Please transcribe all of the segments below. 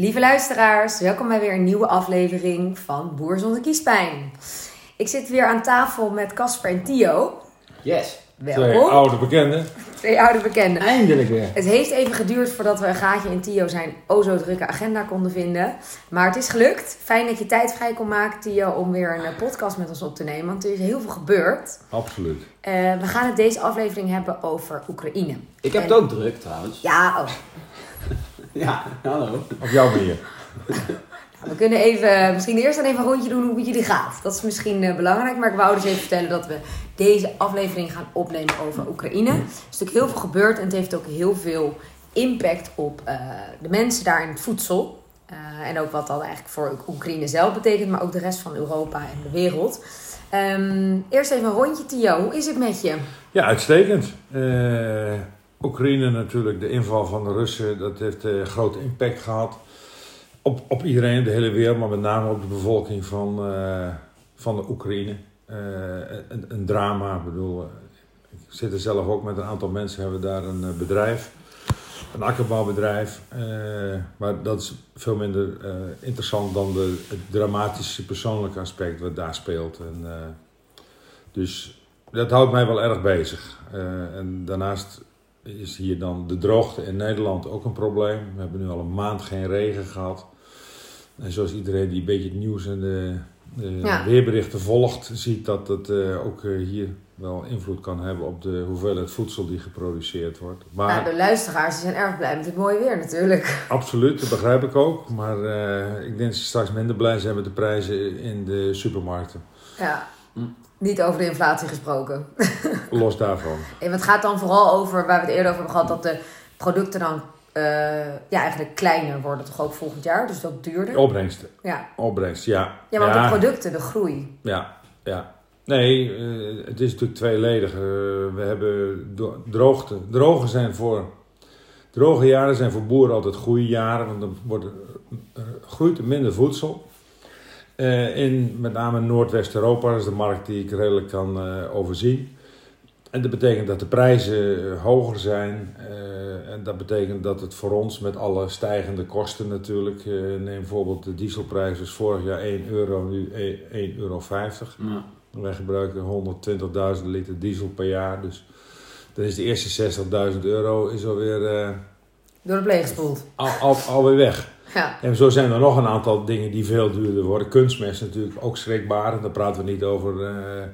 Lieve luisteraars, welkom bij weer een nieuwe aflevering van Boer zonder kiespijn. Ik zit weer aan tafel met Casper en Tio. Yes. Welkom. Twee oude bekenden. Twee oude bekenden. Eindelijk weer. Het heeft even geduurd voordat we een gaatje in Tio zijn o zo drukke agenda konden vinden. Maar het is gelukt. Fijn dat je tijd vrij kon maken, Tio, om weer een eh, podcast met ons op te nemen. Want er is heel veel gebeurd. Absoluut. Eh, we gaan het deze aflevering hebben over Oekraïne. Ik heb En- het ook druk trouwens. Ja, oh. Ja, hallo. Op jouw manier. We kunnen even, misschien eerst dan even een rondje doen hoe het jullie gaat. Dat is misschien eh, belangrijk, maar ik wou dus even vertellen dat we deze aflevering gaan opnemen over Oekraïne. Er is natuurlijk heel veel gebeurd en het heeft ook heel veel impact op eh, de mensen daar in het voedsel. Eh, en ook wat dat eigenlijk voor Oekraïne zelf betekent, maar ook de rest van Europa en de wereld. Ehm, eerst even een rondje, Tio. Hoe is het met je? Ja, uitstekend. Eh, Oekraïne natuurlijk, de inval van de Russen, dat heeft eh, grote impact gehad. Op, op iedereen, de hele wereld, maar met name op de bevolking van, eh, van de Oekraïne. Eh, een, een drama, ik bedoel, ik zit er zelf ook met een aantal mensen, hebben daar een bedrijf. Een akkerbouwbedrijf. eh, maar dat is veel minder interessant dan de, het dramatische persoonlijke aspect wat daar speelt. En, dus dat houdt mij wel erg bezig. En daarnaast is hier dan de droogte in Nederland ook een probleem. We hebben nu al een maand geen regen gehad. En zoals iedereen die een beetje het nieuws en de, de Ja. weerberichten volgt, ziet dat het eh, ook eh, hier wel invloed kan hebben op de hoeveelheid voedsel die geproduceerd wordt. Maar de luisteraars die zijn erg blij met het mooie weer natuurlijk. absoluut, dat begrijp ik ook. Maar eh, ik denk dat ze straks minder blij zijn met de prijzen in de supermarkten. Ja. Niet over de inflatie gesproken. Los daarvan. En het gaat dan vooral over, waar we het eerder over hebben gehad, dat de producten dan eh, ja, eigenlijk kleiner worden, toch ook volgend jaar, dus ook duurder. Opbrengst, Ja. opbrengst, ja. ja, want ja. de producten, de groei. Ja, ja. Nee, eh, het is natuurlijk tweeledig. Eh, we hebben droogte. Droge zijn voor. Droge jaren zijn voor boeren altijd goede jaren, want dan wordt, groeit er minder voedsel. Eh, in met name Noordwest-Europa, dat is de markt die ik redelijk kan eh, overzien. En dat betekent dat de prijzen eh, hoger zijn. eh, en dat betekent dat het voor ons met alle stijgende kosten natuurlijk. eh, neem bijvoorbeeld de dieselprijs was vorig jaar 1 euro, nu 1,50 euro. Ja. Wij gebruiken 120.000 liter diesel per jaar. Dus dan is de eerste 60.000 euro is alweer eh, Door de pleeg gespoeld. al, al, alweer weg. Ja. En zo zijn er nog een aantal dingen die veel duurder worden. Kunstmest natuurlijk ook schrikbaar. En dan praten we niet over eh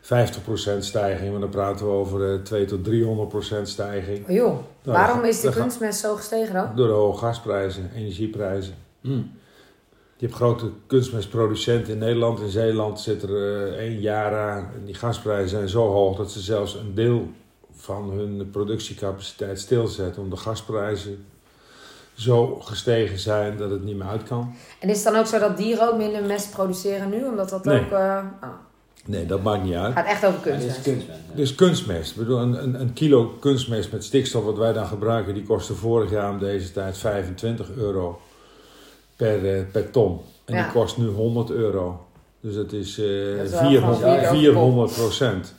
50% stijging, maar dan praten we over eh 2 tot 300% stijging. Oh joh, Nou, waarom is de kunstmest zo gestegen dan? Door de hoge gasprijzen, energieprijzen. Hm. Je hebt grote kunstmestproducenten in Nederland. In Zeeland zit er eh, één jaar aan. En die gasprijzen zijn zo hoog dat ze zelfs een deel van hun productiecapaciteit stilzetten. Omdat de gasprijzen zo gestegen zijn dat het niet meer uit kan. En is het dan ook zo dat dieren ook minder mest produceren nu? Omdat dat Nee. ook... eh, oh, Nee, dat maakt niet uit. gaat echt over is kunstmest. ja. Dus kunstmest. Ik bedoel, een, een, een kilo kunstmest met stikstof wat wij dan gebruiken, die kostte vorig jaar om deze tijd 25 euro per, eh, per ton. En Ja. die kost nu 100 euro. Dus dat is, eh, Dat is wel 400, gewoon vier 400 procent.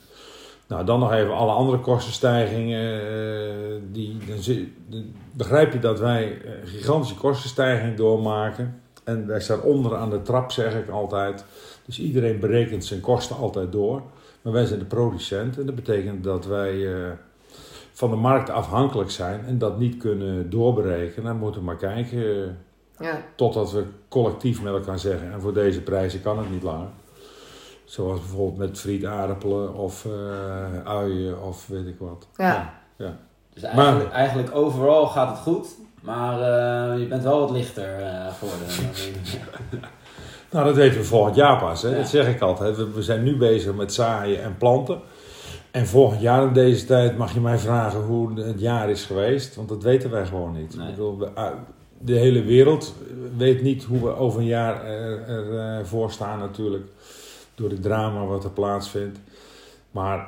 Nou, dan nog even alle andere kostenstijgingen. eh, die, dan, begrijp je dat wij eh, gigantische kostenstijging doormaken. En wij staan onder aan de trap, zeg ik altijd. Dus iedereen berekent zijn kosten altijd door. Maar wij zijn de producent en dat betekent dat wij eh, van de markt afhankelijk zijn en dat niet kunnen doorberekenen. Dan moeten we maar kijken eh, Ja. totdat we collectief met elkaar zeggen. En voor deze prijzen kan het niet langer. Zoals bijvoorbeeld met friet aardappelen of eh, uien of weet ik wat. Ja. Dus eigenlijk, eigenlijk overal gaat het goed, maar eh, je bent wel wat lichter eh, geworden. Nou, dat weten we volgend jaar pas. Hè? Ja. Dat zeg ik altijd. We, we zijn nu bezig met zaaien en planten. En volgend jaar in deze tijd mag je mij vragen hoe het jaar is geweest. Want dat weten wij gewoon niet. Nee. Ik bedoel, we- ah, de hele wereld weet niet hoe we over een jaar er, er, eh, voor staan natuurlijk. Door het drama wat er plaatsvindt. Maar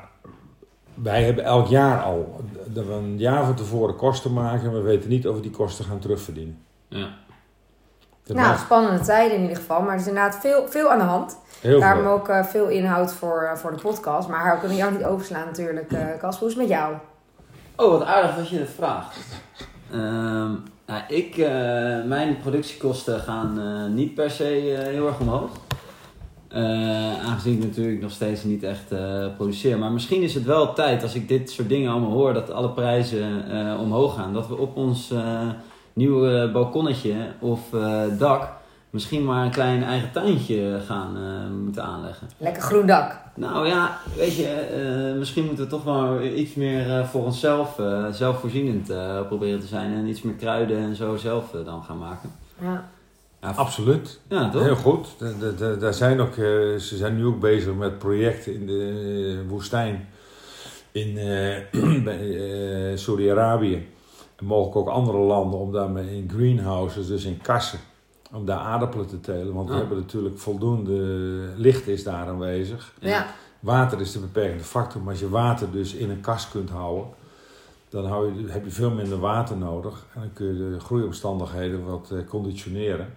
wij hebben elk jaar al dat we een jaar van tevoren kosten maken. En we weten niet of we die kosten gaan terugverdienen. ja. Dat Nou, maakt spannende tijden in ieder geval. Maar er is inderdaad veel, veel aan de hand. heel Daarom veel. ook eh, veel inhoud voor, eh, voor de podcast. Maar we kunnen jou niet overslaan natuurlijk. eh Cas, hoe is het met jou? Oh, wat aardig dat je het vraagt. Ehm, Nou, ik, uh, mijn productiekosten gaan uh, niet per se uh, heel erg omhoog. Aangezien ik natuurlijk nog steeds niet echt produceer. Maar misschien is het wel tijd, als ik dit soort dingen allemaal hoor, dat alle prijzen omhoog gaan. Dat we op ons nieuwe balkonnetje of dak misschien maar een klein eigen tuintje gaan moeten aanleggen. Lekker groen dak. Nou ja, weet je, misschien moeten we toch wel iets meer voor onszelf, zelfvoorzienend proberen te zijn. En iets meer kruiden en zo zelf dan gaan maken. Ja. Absoluut. Ja, toch? Heel goed. Daar zijn ook, ze zijn nu ook bezig met projecten in de woestijn in Saudi-Arabië. En mogelijk ook andere landen om daarmee in greenhouses, dus in kassen om daar aardappelen te telen. Want we hebben natuurlijk voldoende licht is daar aanwezig. Ja. Water is de beperkende factor. Maar als je water dus in een kast kunt houden, dan hou je, heb je veel minder water nodig. En dan kun je de groeiomstandigheden wat uh, conditioneren.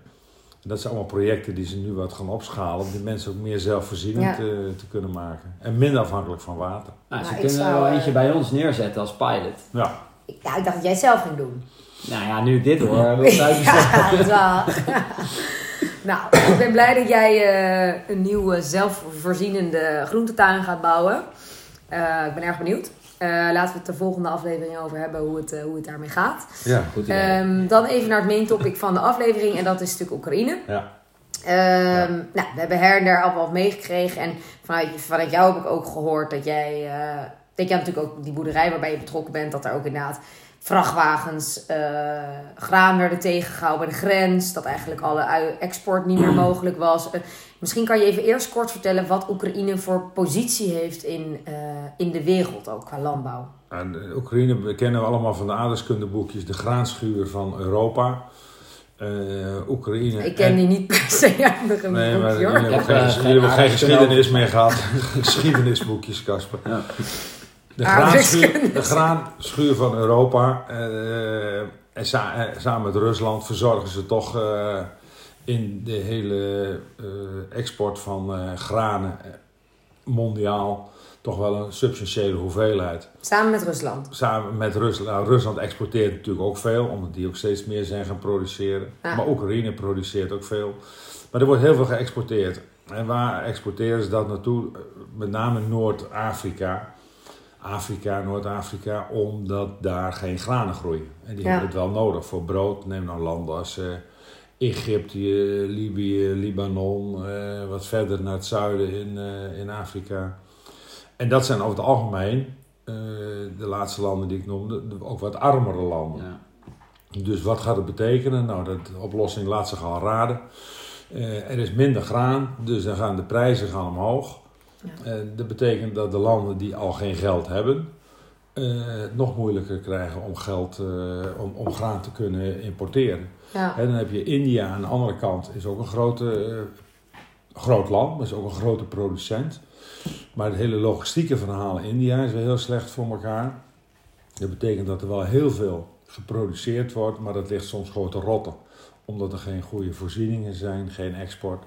En dat zijn allemaal projecten die ze nu wat gaan opschalen. Om die mensen ook meer zelfvoorzienend te, eh, te, kunnen maken. En minder afhankelijk van water. Nou, ze kunnen er wel eentje bij ons neerzetten als pilot. Ja. Ja, ik dacht dat jij zelf ging doen. Nou ja, nu dit hoor. ja, dat wel. nou, ik ben blij dat jij uh, een nieuwe zelfvoorzienende groentetuin gaat bouwen. Uh, ik ben erg benieuwd. Uh, laten we het de volgende aflevering over hebben hoe het, hoe het daarmee gaat. Ja, goed um, dan even naar het main topic van de aflevering en dat is natuurlijk Oekraïne. Ja. Um, Nou, we hebben her en der al wat meegekregen. En vanuit, vanuit jou heb ik ook gehoord dat jij... dat jij natuurlijk ook die boerderij waarbij je betrokken bent... dat er ook inderdaad vrachtwagens uh, graan werden tegengehouden bij de grens. Dat eigenlijk alle export niet meer mogelijk was. Misschien kan je even eerst kort vertellen wat Oekraïne voor positie heeft in, uh, in de wereld, ook qua landbouw. En Oekraïne kennen we allemaal van de aardrijkskundeboekjes, de graanschuur van Europa. Oekraïne. Ik ken die niet per se uit nee, boekje, maar jullie hebben geen, geschiedenis meer gehad. Geschiedenisboekjes, Casper. Ja. De graanschuur, de graanschuur van Europa. Uh, en samen met Rusland verzorgen ze toch uh, in de hele uh, export van granen mondiaal toch wel een substantiële hoeveelheid. Samen met Rusland? Samen met Rusland. Nou, Rusland exporteert natuurlijk ook veel, omdat die ook steeds meer zijn gaan produceren. Maar Oekraïne produceert ook veel. Maar er wordt heel veel geëxporteerd. En waar exporteren ze dat naartoe? Met name Noord-Afrika. Afrika, Noord-Afrika, omdat daar geen granen groeien. En die hebben het wel nodig voor brood. Neem dan landen als Egypte, Libië, Libanon, uh, wat verder naar het zuiden in, uh, in Afrika. En dat zijn over het algemeen, de laatste landen die ik noemde, ook wat armere landen. Ja. Dus wat gaat het betekenen? Nou, de oplossing laat zich al raden. er is minder graan, dus dan gaan de prijzen gaan omhoog. Ja. Eh, dat betekent dat de landen die al geen geld hebben, het nog moeilijker krijgen om geld, uh, om, om graan te kunnen importeren. Ja. En dan heb je India aan de andere kant, is ook een grote, groot land, maar is ook een grote producent. Maar het hele logistieke verhaal in India is wel heel slecht voor elkaar. Dat betekent dat er wel heel veel geproduceerd wordt, maar dat ligt soms gewoon te rotten. Omdat er geen goede voorzieningen zijn, geen export.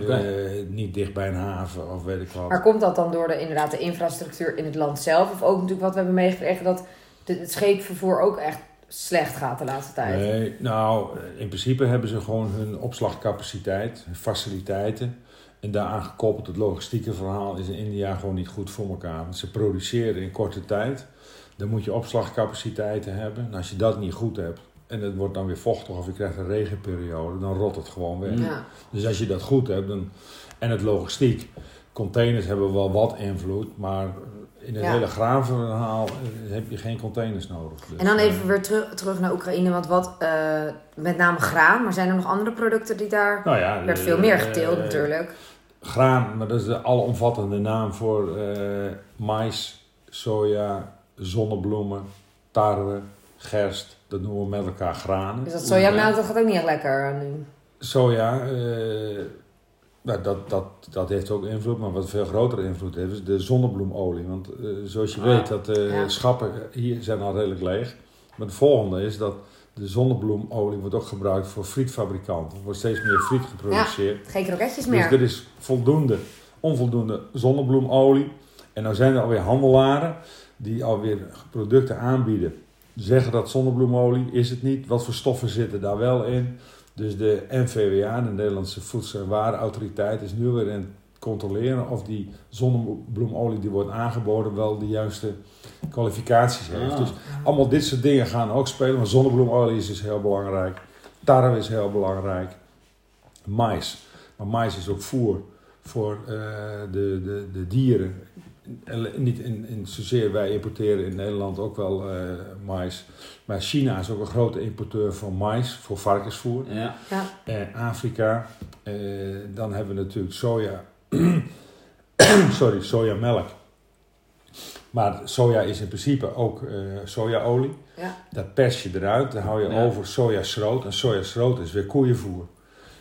Okay. Uh, niet dicht bij een haven of weet ik wat. Maar komt dat dan door de, inderdaad de infrastructuur in het land zelf? Of ook natuurlijk wat we hebben meegekregen dat het scheepvervoer ook echt slecht gaat de laatste tijd? Nee, nou in principe hebben ze gewoon hun opslagcapaciteit, hun faciliteiten. En daaraan gekoppeld het logistieke verhaal is in India gewoon niet goed voor elkaar. Want ze produceren in korte tijd. Dan moet je opslagcapaciteiten hebben. En als je dat niet goed hebt, en het wordt dan weer vochtig of je krijgt een regenperiode, dan rot het gewoon weg. Ja. Dus als je dat goed hebt, dan, en het logistiek, containers hebben wel wat invloed, maar in het hele graanverhaal eh, heb je geen containers nodig. Dus, en dan even eh, weer terug, terug naar Oekraïne, want wat, uh, met name graan, maar zijn er nog andere producten die daar, nou ja, werd veel meer geteeld natuurlijk. Graan, maar dat is de alomvattende naam voor uh, mais, soja, zonnebloemen, tarwe, gerst, dat noemen we met elkaar granen. Dus dat sojamelk, dat gaat ook niet echt lekker nu? Soja, uh, nou, dat, dat, dat heeft ook invloed, maar wat veel grotere invloed heeft is de zonnebloemolie. Want uh, zoals je ah, weet, dat de ja. schappen hier zijn al redelijk leeg. Maar het volgende is dat de zonnebloemolie wordt ook gebruikt voor frietfabrikanten. Er wordt steeds meer friet geproduceerd. Ja, geen kroketjes meer. Dus er is voldoende, onvoldoende zonnebloemolie. En dan zijn er alweer handelaren die alweer producten aanbieden zeggen dat zonnebloemolie is het niet. Wat voor stoffen zitten daar wel in? Dus de NVWA, de Nederlandse Voedsel- en Warenautoriteit, is nu weer aan het controleren of die zonnebloemolie die wordt aangeboden wel de juiste kwalificaties heeft. Ah. Dus allemaal dit soort dingen gaan ook spelen. Maar zonnebloemolie is dus heel belangrijk. Tarwe is heel belangrijk. Mais. Maar mais is ook voer voor eh, de, de, de dieren. En niet in, in zozeer wij importeren in Nederland ook wel eh mais. Maar China is ook een grote importeur van mais voor varkensvoer. Ja. Ja. Eh, Afrika. Eh, dan hebben we natuurlijk soja. Sorry, sojamelk. Maar soja is in principe ook eh, sojaolie. Ja. Dat pers je eruit, dan hou je Ja. over sojaschroot. En sojaschroot is weer koeienvoer.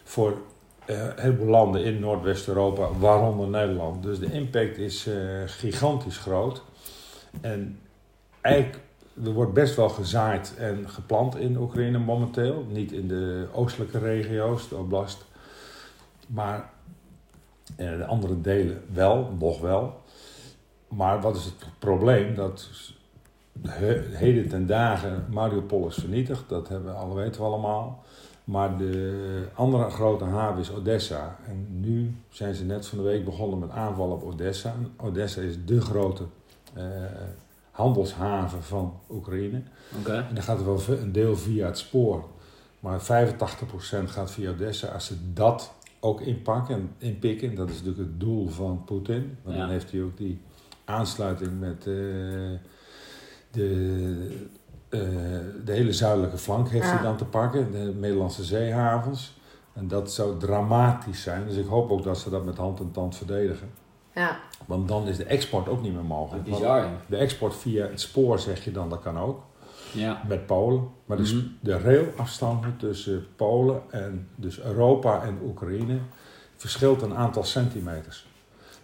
Voor een heleboel landen in Noordwest-Europa, waaronder Nederland. Dus de impact is eh, gigantisch groot. En eigenlijk, er wordt best wel gezaaid en geplant in Oekraïne momenteel. Niet in de oostelijke regio's, de oblast. Maar eh, de andere delen wel, nog wel. Maar wat is het probleem? Dat he- heden ten dagen Mariupol is vernietigd, dat hebben we alle weten we allemaal. Maar de andere grote haven is Odessa. En nu zijn ze net van de week begonnen met aanvallen op Odessa. Odessa is de grote eh, handelshaven van Oekraïne. En dan gaat er wel een deel via het spoor. Maar 85% gaat via Odessa. Als ze dat ook inpakken en inpikken, dat is natuurlijk het doel van Poetin. Want Ja. dan heeft hij ook die aansluiting met eh, de, eh, de hele zuidelijke flank heeft Ja. hij dan te pakken, de Nederlandse zeehavens. En dat zou dramatisch zijn. Dus ik hoop ook dat ze dat met hand en tand verdedigen. Ja. Want dan is de export ook niet meer mogelijk. Bizar. ja. De export via het spoor, zeg je dan, dat kan ook Ja. met Polen. Maar dus Mhm. de railafstanden tussen Polen en dus Europa en Oekraïne verschilt een aantal centimeters.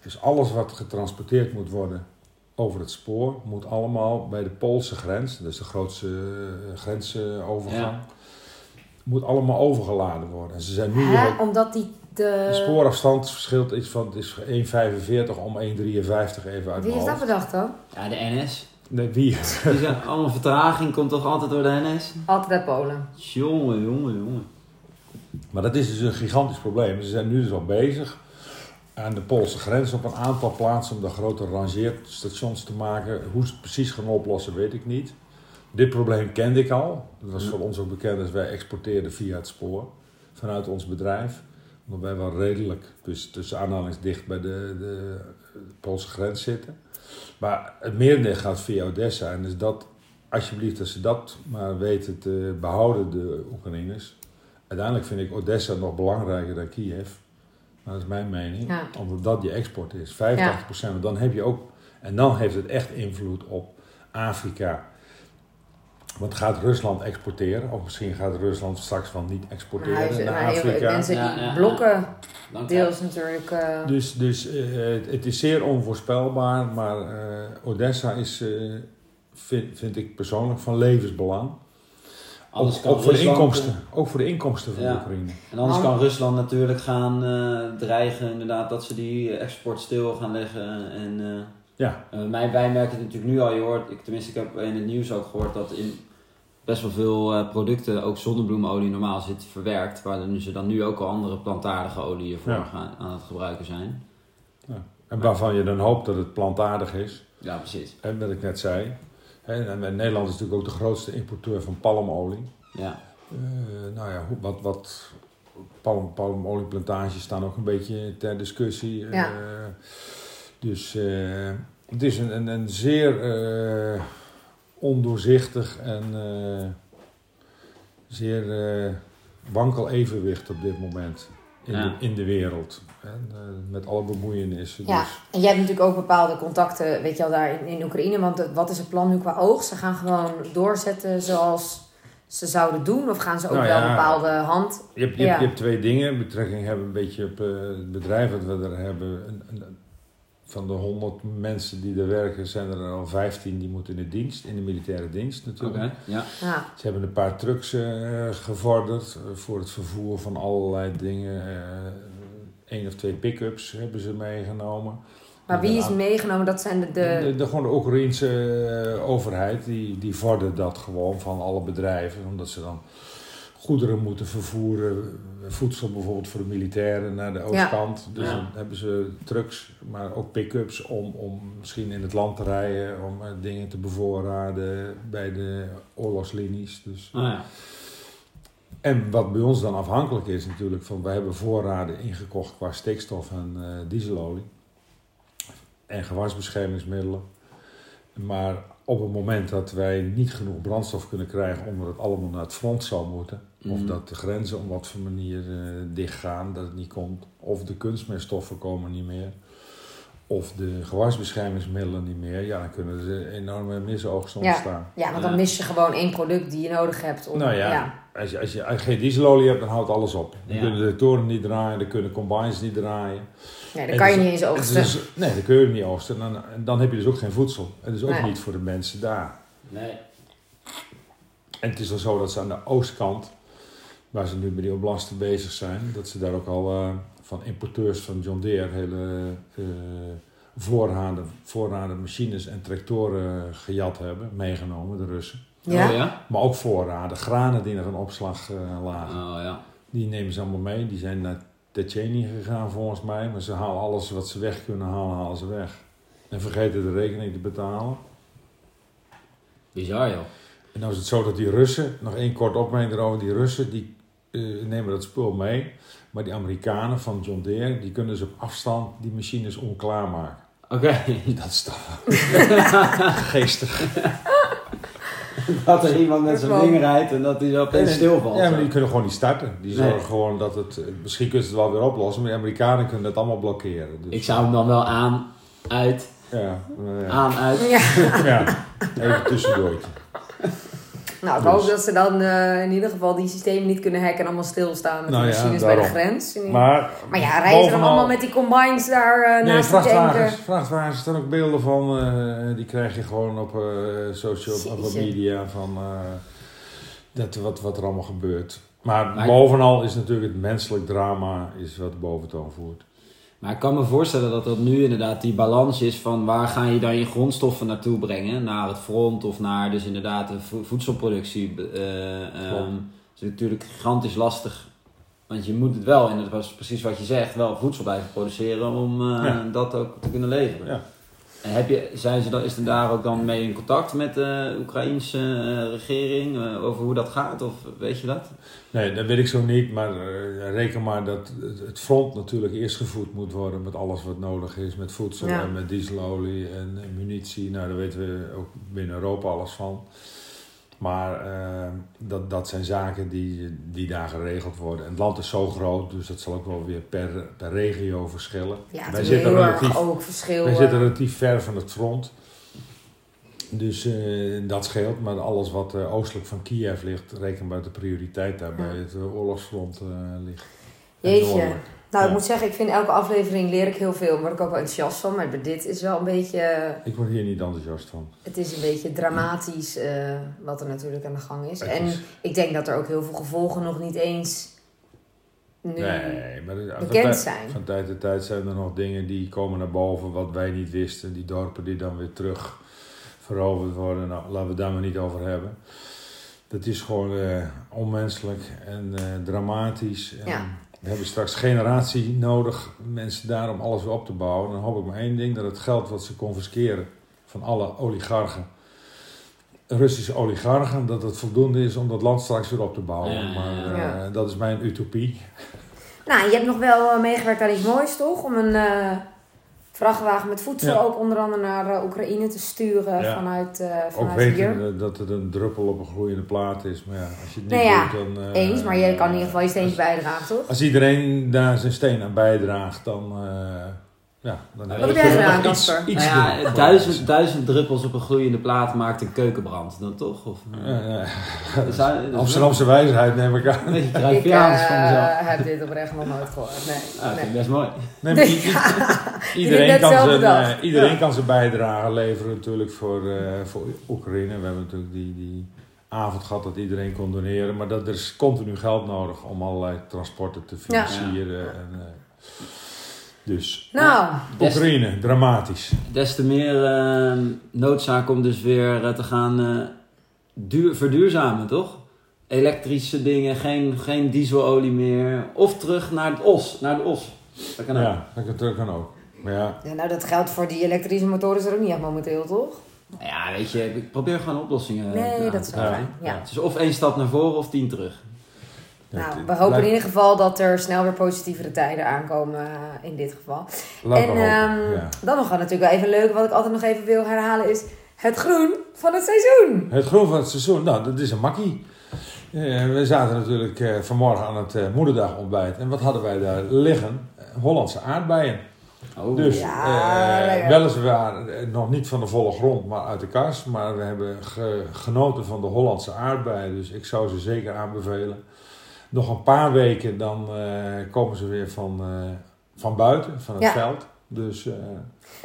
Dus alles wat getransporteerd moet worden over het spoor moet allemaal bij de Poolse grens, dat is de grootste eh, grensovergang, Ja. moet allemaal overgeladen worden. En ze zijn nu Hè? Omdat die de... de spoorafstand verschilt iets van is 1,45 om 1,53 even uit Wie heeft dat bedacht dan? Ja, de NS. Nee, wie? Die zijn allemaal vertraging, komt toch altijd door de NS? Altijd bij Polen. Jongen, jongen, jongen. Maar dat is dus een gigantisch probleem. Ze zijn nu dus al bezig aan de Poolse grens op een aantal plaatsen om daar grote rangeerstations te maken. Hoe ze het precies gaan oplossen, weet ik niet. Dit probleem kende ik al. Dat was voor ons ook bekend als wij exporteerden via het spoor vanuit ons bedrijf. Omdat wij wel redelijk dus tussen aanhalings dicht bij de, de, Poolse grens zitten. Maar het merendeel gaat via Odessa. En dus dat, alsjeblieft, als ze dat maar weten te behouden, de Oekraïners. Uiteindelijk vind ik Odessa nog belangrijker dan Kiev. Maar dat is mijn mening. Ja. Omdat dat je export is. 85%. Want dan heb je ook... En dan heeft het echt invloed op Afrika. Want gaat Rusland exporteren? Of misschien gaat Rusland straks wel niet Maar exporteren hij naar maar heel Afrika. mensen Ja, die ja, blokken deels natuurlijk... eh, Dus, dus eh, het- het is zeer onvoorspelbaar. Maar eh, Odessa is, eh, vind, vind ik persoonlijk, van levensbelang. Anders ook, kan ook voor de inkomsten. Ook voor de inkomsten van Ja. de Oekraïne. En anders Man. kan Rusland natuurlijk gaan eh, dreigen inderdaad dat ze die export stil gaan leggen. En eh, Ja. eh, mij, wij merken het natuurlijk nu al. Je hoort, ik, tenminste ik heb in het nieuws ook gehoord dat in best wel veel eh, producten ook zonnebloemolie normaal zit verwerkt. Waar nu ze dan nu ook al andere plantaardige oliën voor Ja. gaan, aan het gebruiken zijn. En waarvan je dan hoopt dat het plantaardig is. Ja, precies. En wat ik net zei. Hè, En en Nederland is natuurlijk ook de grootste importeur van palmolie. Ja, Eh, nou ja, wat, wat palm, palmolieplantages staan ook een beetje ter discussie. Ja. Eh, dus eh, het is een, een, een zeer eh, ondoorzichtig en eh, zeer eh, wankel evenwicht op dit moment in, Ja. de, in de wereld. En, eh, met alle bemoeienissen. Ja, Dus, en jij hebt natuurlijk ook bepaalde contacten, weet je al, daar in, in Oekraïne. Want eh, wat is het plan nu qua oogst? Ze gaan gewoon doorzetten zoals ze zouden doen? Of gaan ze ook Nou wel ja. een bepaalde hand? Je hebt, je, Ja. hebt, je hebt twee dingen. Betrekking hebben een beetje op eh, het bedrijf dat we er hebben. Een, een- van de 100 mensen die er werken, zijn er al 15 die moeten in de dienst, in de militaire dienst natuurlijk. Ja. Ja, Ze hebben een paar trucks gevorderd voor het vervoer van allerlei dingen. Eén of twee pick-ups hebben ze meegenomen. Maar wie is meegenomen? Dat zijn de... de... De, de, gewoon de Oekraïense eh, overheid, die, die vordert dat gewoon van alle bedrijven. Omdat ze dan goederen moeten vervoeren. Voedsel bijvoorbeeld voor de militairen naar de oostkant. Dus Ja. dan hebben ze trucks, maar ook pick-ups om, om misschien in het land te rijden. Om eh, dingen te bevoorraden bij de oorlogslinies. Dus. Ah, ja. En wat bij ons dan afhankelijk is natuurlijk, van wij hebben voorraden ingekocht qua stikstof en eh, dieselolie. En gewasbeschermingsmiddelen. Maar op het moment dat wij niet genoeg brandstof kunnen krijgen omdat het allemaal naar het front zou moeten. Of Mhm. dat de grenzen op wat voor manier eh, dichtgaan, dat het niet komt. Of de kunstmeststoffen komen niet meer. Of de gewasbeschermingsmiddelen niet meer. Ja, dan kunnen er enorme misoogsten Ja. ontstaan. Ja, want dan Ja. mis je gewoon één product die je nodig hebt. Om, Nou ja, ja. Als, je, als, je, geen dieselolie hebt, dan houdt alles op. Dan Ja. kunnen de toren niet draaien, dan kunnen combines niet draaien. Nee, dan En kan je dus- niet eens en oogsten. dus- nee, dan kun je niet oogsten. Dan, dan heb je dus ook geen voedsel. En dus ook Nee. niet voor de mensen daar. Nee. En het is dan zo dat ze aan de oostkant, waar ze nu bij die oblasten bezig zijn, dat ze daar ook al eh, van importeurs van John Deere hele eh, voorraden, voorraden machines en tractoren gejat hebben, meegenomen, de Russen. Ja? Oh ja? Maar ook voorraden, granen die nog in opslag eh, lagen. Oh ja. Die nemen ze allemaal mee. Die zijn naar Tchetchenië gegaan volgens mij. Maar ze halen alles wat ze weg kunnen halen, halen ze weg. En vergeten de rekening te betalen. Bizar joh. En nou is het zo dat die Russen, nog één kort opmerking erover. Die Russen die eh, nemen dat spul mee. Maar die Amerikanen van John Deere, die kunnen dus op afstand die machines onklaar maken. Oké. Dat is toch geestig. dat er iemand met zijn ding rijdt en dat hij zo opeens stilvalt. Ja, maar die kunnen gewoon niet starten. Die Nee. zorgen gewoon dat het... Misschien kunnen ze het wel weer oplossen, maar de Amerikanen kunnen dat allemaal blokkeren. Dus, Ik zou hem dan wel aan, uit, Ja, nou ja. aan, uit. Ja. ja, even tussendoortje. Nou, ik Dus. hoop dat ze dan eh, in ieder geval die systemen niet kunnen hacken en allemaal stilstaan met Nou de ja, machines bij de grens. Maar, Maar, ja, rijden ze dan allemaal met die combines daar Nee, naast de vrachtwagens. tanker? Vrachtwagens staan ook beelden van. eh, die krijg je gewoon op eh, social op media. Van, eh, dat, wat, wat er allemaal gebeurt. Maar, Maar- bovenal is natuurlijk het menselijk drama is wat de boventoon voert. Maar ik kan me voorstellen dat dat nu inderdaad die balans is van waar ga je dan je grondstoffen naartoe brengen? Naar het front of naar dus inderdaad de vo- voedselproductie. dat is natuurlijk gigantisch lastig. Want je moet het wel, en dat was precies wat je zegt, wel voedsel blijven produceren om eh, Ja. dat ook te kunnen leveren. Ja. Heb je, zijn ze dan, is er daar ook dan mee in contact met de Oekraïnse eh, regering eh, over hoe dat gaat? Of weet je dat? Nee, dat weet ik zo niet. Maar eh, reken maar dat het- front natuurlijk eerst gevoed moet worden met alles wat nodig is. Met voedsel Ja. en met dieselolie en munitie. Nou, daar weten we ook binnen Europa alles van. Maar eh, dat, dat zijn zaken die, die daar geregeld worden. En het land is zo groot, dus dat zal ook wel weer per, per regio verschillen. Ja, wij zitten relatief, erg ook verschil. wij eh, zitten relatief ver van het front. Dus eh, dat scheelt. Maar alles wat eh, oostelijk van Kiev ligt, reken maar dat de prioriteit daar bij Ja. het eh, oorlogsfront eh, ligt. Jeetje. Nou, ik moet zeggen, ik vind elke aflevering leer ik heel veel. Word ik ook wel enthousiast van. Maar dit is wel een beetje... Ik word hier niet enthousiast van. Het is een beetje dramatisch eh, wat er natuurlijk aan de gang is. Het En is- ik denk dat er ook heel veel gevolgen nog niet eens nu Nee, maar van bekend tijd- zijn. Van tijd tot tijd zijn er nog dingen die komen naar boven wat wij niet wisten. Die dorpen die dan weer terug veroverd worden. Nou, laten we het daar maar niet over hebben. Dat is gewoon eh, onmenselijk en eh, dramatisch. En Ja. We hebben straks generatie nodig, mensen daar om alles weer op te bouwen. Dan hoop ik maar één ding, dat het geld wat ze confisceren van alle oligarchen, Russische oligarchen, dat het voldoende is om dat land straks weer op te bouwen. Ja, maar eh, ja. dat is mijn utopie. Nou, je hebt nog wel eh, meegewerkt aan iets moois, toch? Om een eh, vrachtwagen met voedsel Ja. ook onder andere naar eh, Oekraïne te sturen Ja. vanuit, Ook vanuit weten hier. eh, dat het een druppel op een gloeiende plaat is. Maar ja, als je het niet Nou doet, dan... eh, Eens, maar je kan in ieder geval je steentje bijdragen, toch? Als iedereen daar zijn steen aan bijdraagt, dan... eh, ja, dan Wat je heb jij gedaan, iets- iets Nou ja, voor duizend, druppels op een gloeiende plaat maakt een keukenbrand dan toch? Of, eh, Ja, ja. Amsterdamse wijsheid neem ik aan. Een beetje Ik Cruyffiaans van mezelf. eh, heb dit oprecht nog nooit gehoord. Nee. Ah, dat vind nee. ik best mooi. Nee, maar iedereen, kan zijn, eh, iedereen Ja. kan zijn bijdrage leveren natuurlijk voor, eh, voor Oekraïne. We hebben natuurlijk die, die avond gehad dat iedereen kon doneren. Maar dat, er is continu geld nodig om allerlei transporten te financieren. En, eh, Dus Nou, Des, Oekraïne, dramatisch. des te meer eh, noodzaak om dus weer eh, te gaan eh, duur, verduurzamen, toch? Elektrische dingen, geen, geen dieselolie meer. Of terug naar het os, naar de os. Dat kan ook. Ja, dat kan, dat kan ook. Maar ja, ja, nou dat geldt voor die elektrische motoren er ook niet echt momenteel, toch? Ja, weet je, ik probeer gewoon oplossingen Nee, aan dat te is wel ja. Het is of één stap naar voren of tien terug. Nou, we hopen in ieder geval dat er snel weer positievere tijden aankomen eh, in dit geval. en ehm, ja. dan nog wel natuurlijk wel even leuk, wat ik altijd nog even wil herhalen, is het groen van het seizoen. Het groen van het seizoen, nou, dat is een makkie. Eh, we zaten natuurlijk eh, vanmorgen aan het eh, moederdag ontbijt. En wat hadden wij daar liggen? Hollandse aardbeien. Oh, Dus Ja, eh, weliswaar nog niet van de volle grond, maar uit de kast. Maar we hebben ge- genoten van de Hollandse aardbeien. Dus ik zou ze zeker aanbevelen. Nog een paar weken, dan eh, komen ze weer van, eh, van buiten, van het Ja. veld. Dus eh,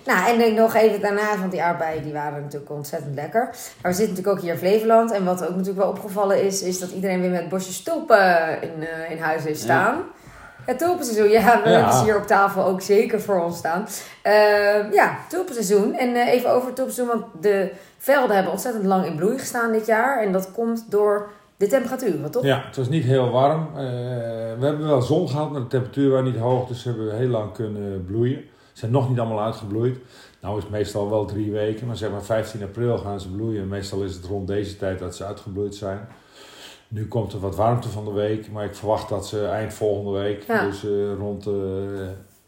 Nou, en denk nog even daarnaast, want die aardbeien die waren natuurlijk ontzettend lekker. Maar we zitten natuurlijk ook hier in Flevoland. En wat ook natuurlijk wel opgevallen is, is dat iedereen weer met bosjes tulpen in, in huis heeft staan. Het tulpenseizoen, ja, we Ja. hebben ze hier op tafel ook zeker voor ons staan. Eh, ja, tulpenseizoen. En even over het tulpenseizoen, want de velden hebben ontzettend lang in bloei gestaan dit jaar. En dat komt door de temperaturen, toch? ja, het was niet heel warm. Eh, we hebben wel zon gehad, maar de temperatuur was niet hoog. Dus hebben heel lang kunnen bloeien. Ze zijn nog niet allemaal uitgebloeid. Nou is het meestal wel drie weken, maar zeg maar 15 april gaan ze bloeien. Meestal is het rond deze tijd dat ze uitgebloeid zijn. Nu komt er wat warmte van de week, maar ik verwacht dat ze eind volgende week, Ja. dus eh, rond eh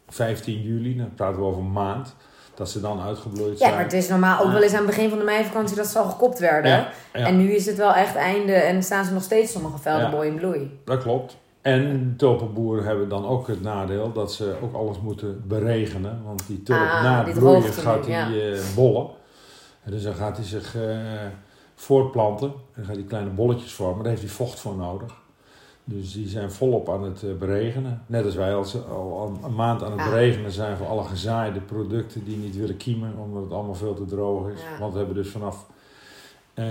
15 juli, dan praten we over een maand, dat ze dan uitgebloeid Ja, zijn. maar het is normaal ook wel eens aan het begin van de meivakantie dat ze al gekopt werden. Ja, ja. En nu is het wel echt einde en staan ze nog steeds sommige velden Ja. mooi in bloei. Dat klopt. En tulpenboeren hebben dan ook het nadeel dat ze ook alles moeten beregenen. Want die tulp Ah, na het bloeien gaat die eh, bollen. En dus dan gaat hij zich eh, voortplanten. En dan gaat hij kleine bolletjes vormen. Daar heeft hij vocht voor nodig. Dus die zijn volop aan het eh, beregenen. Net als wij als, al een maand aan het Ah. beregenen zijn voor alle gezaaide producten die niet willen kiemen. Omdat het allemaal veel te droog is. Ja. Want we hebben dus vanaf eh,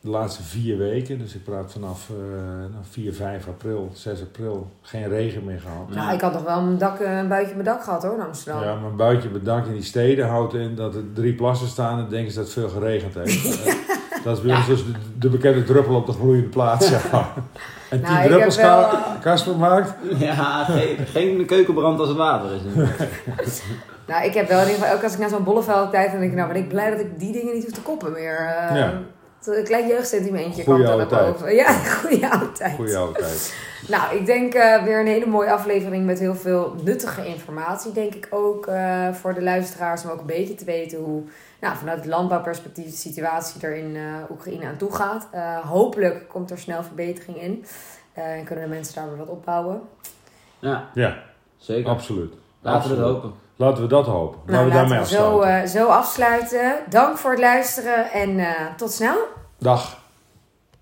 de laatste vier weken, dus ik praat vanaf eh, nou, 4, 5 april, 6 april, geen regen meer gehad. Nou, ik had nog wel een, dak, een buitje mijn dak gehad hoor, in Amsterdam. Ja, mijn buitje bedankt in die steden houdt in dat er drie plassen staan en denken ze dat het veel geregend heeft. Eh, dat is bij ons dus de, de bekende druppel op de gloeiende plaats. zeg maar. En Nou, tien ik druppels wel, eh, Kasper maakt. Ja, geen, geen keukenbrand als het water is. Nou, ik heb wel in ieder geval, ook als ik naar zo'n bolleveld kijk, dan denk ik, nou ben ik blij dat ik die dingen niet hoef te koppen meer. Eh, Ja. Een klein jeugdsentimentje kwam er naar tijd. boven. Ja, goede oude tijd. Goeie oude tijd. Nou, ik denk eh, weer een hele mooie aflevering met heel veel nuttige informatie, denk ik ook eh, voor de luisteraars. Om ook een beetje te weten hoe nou, vanuit het landbouwperspectief de situatie er in eh, Oekraïne aan toe gaat. Eh, hopelijk komt er snel verbetering in eh, en kunnen de mensen daar weer wat opbouwen. Ja, Ja, zeker. absoluut. Laten we het Absoluut. hopen. Laten we dat hopen. Nou, laten we daarmee zo, afsluiten. eh, zo afsluiten. Dank voor het luisteren en eh, tot snel. Dag.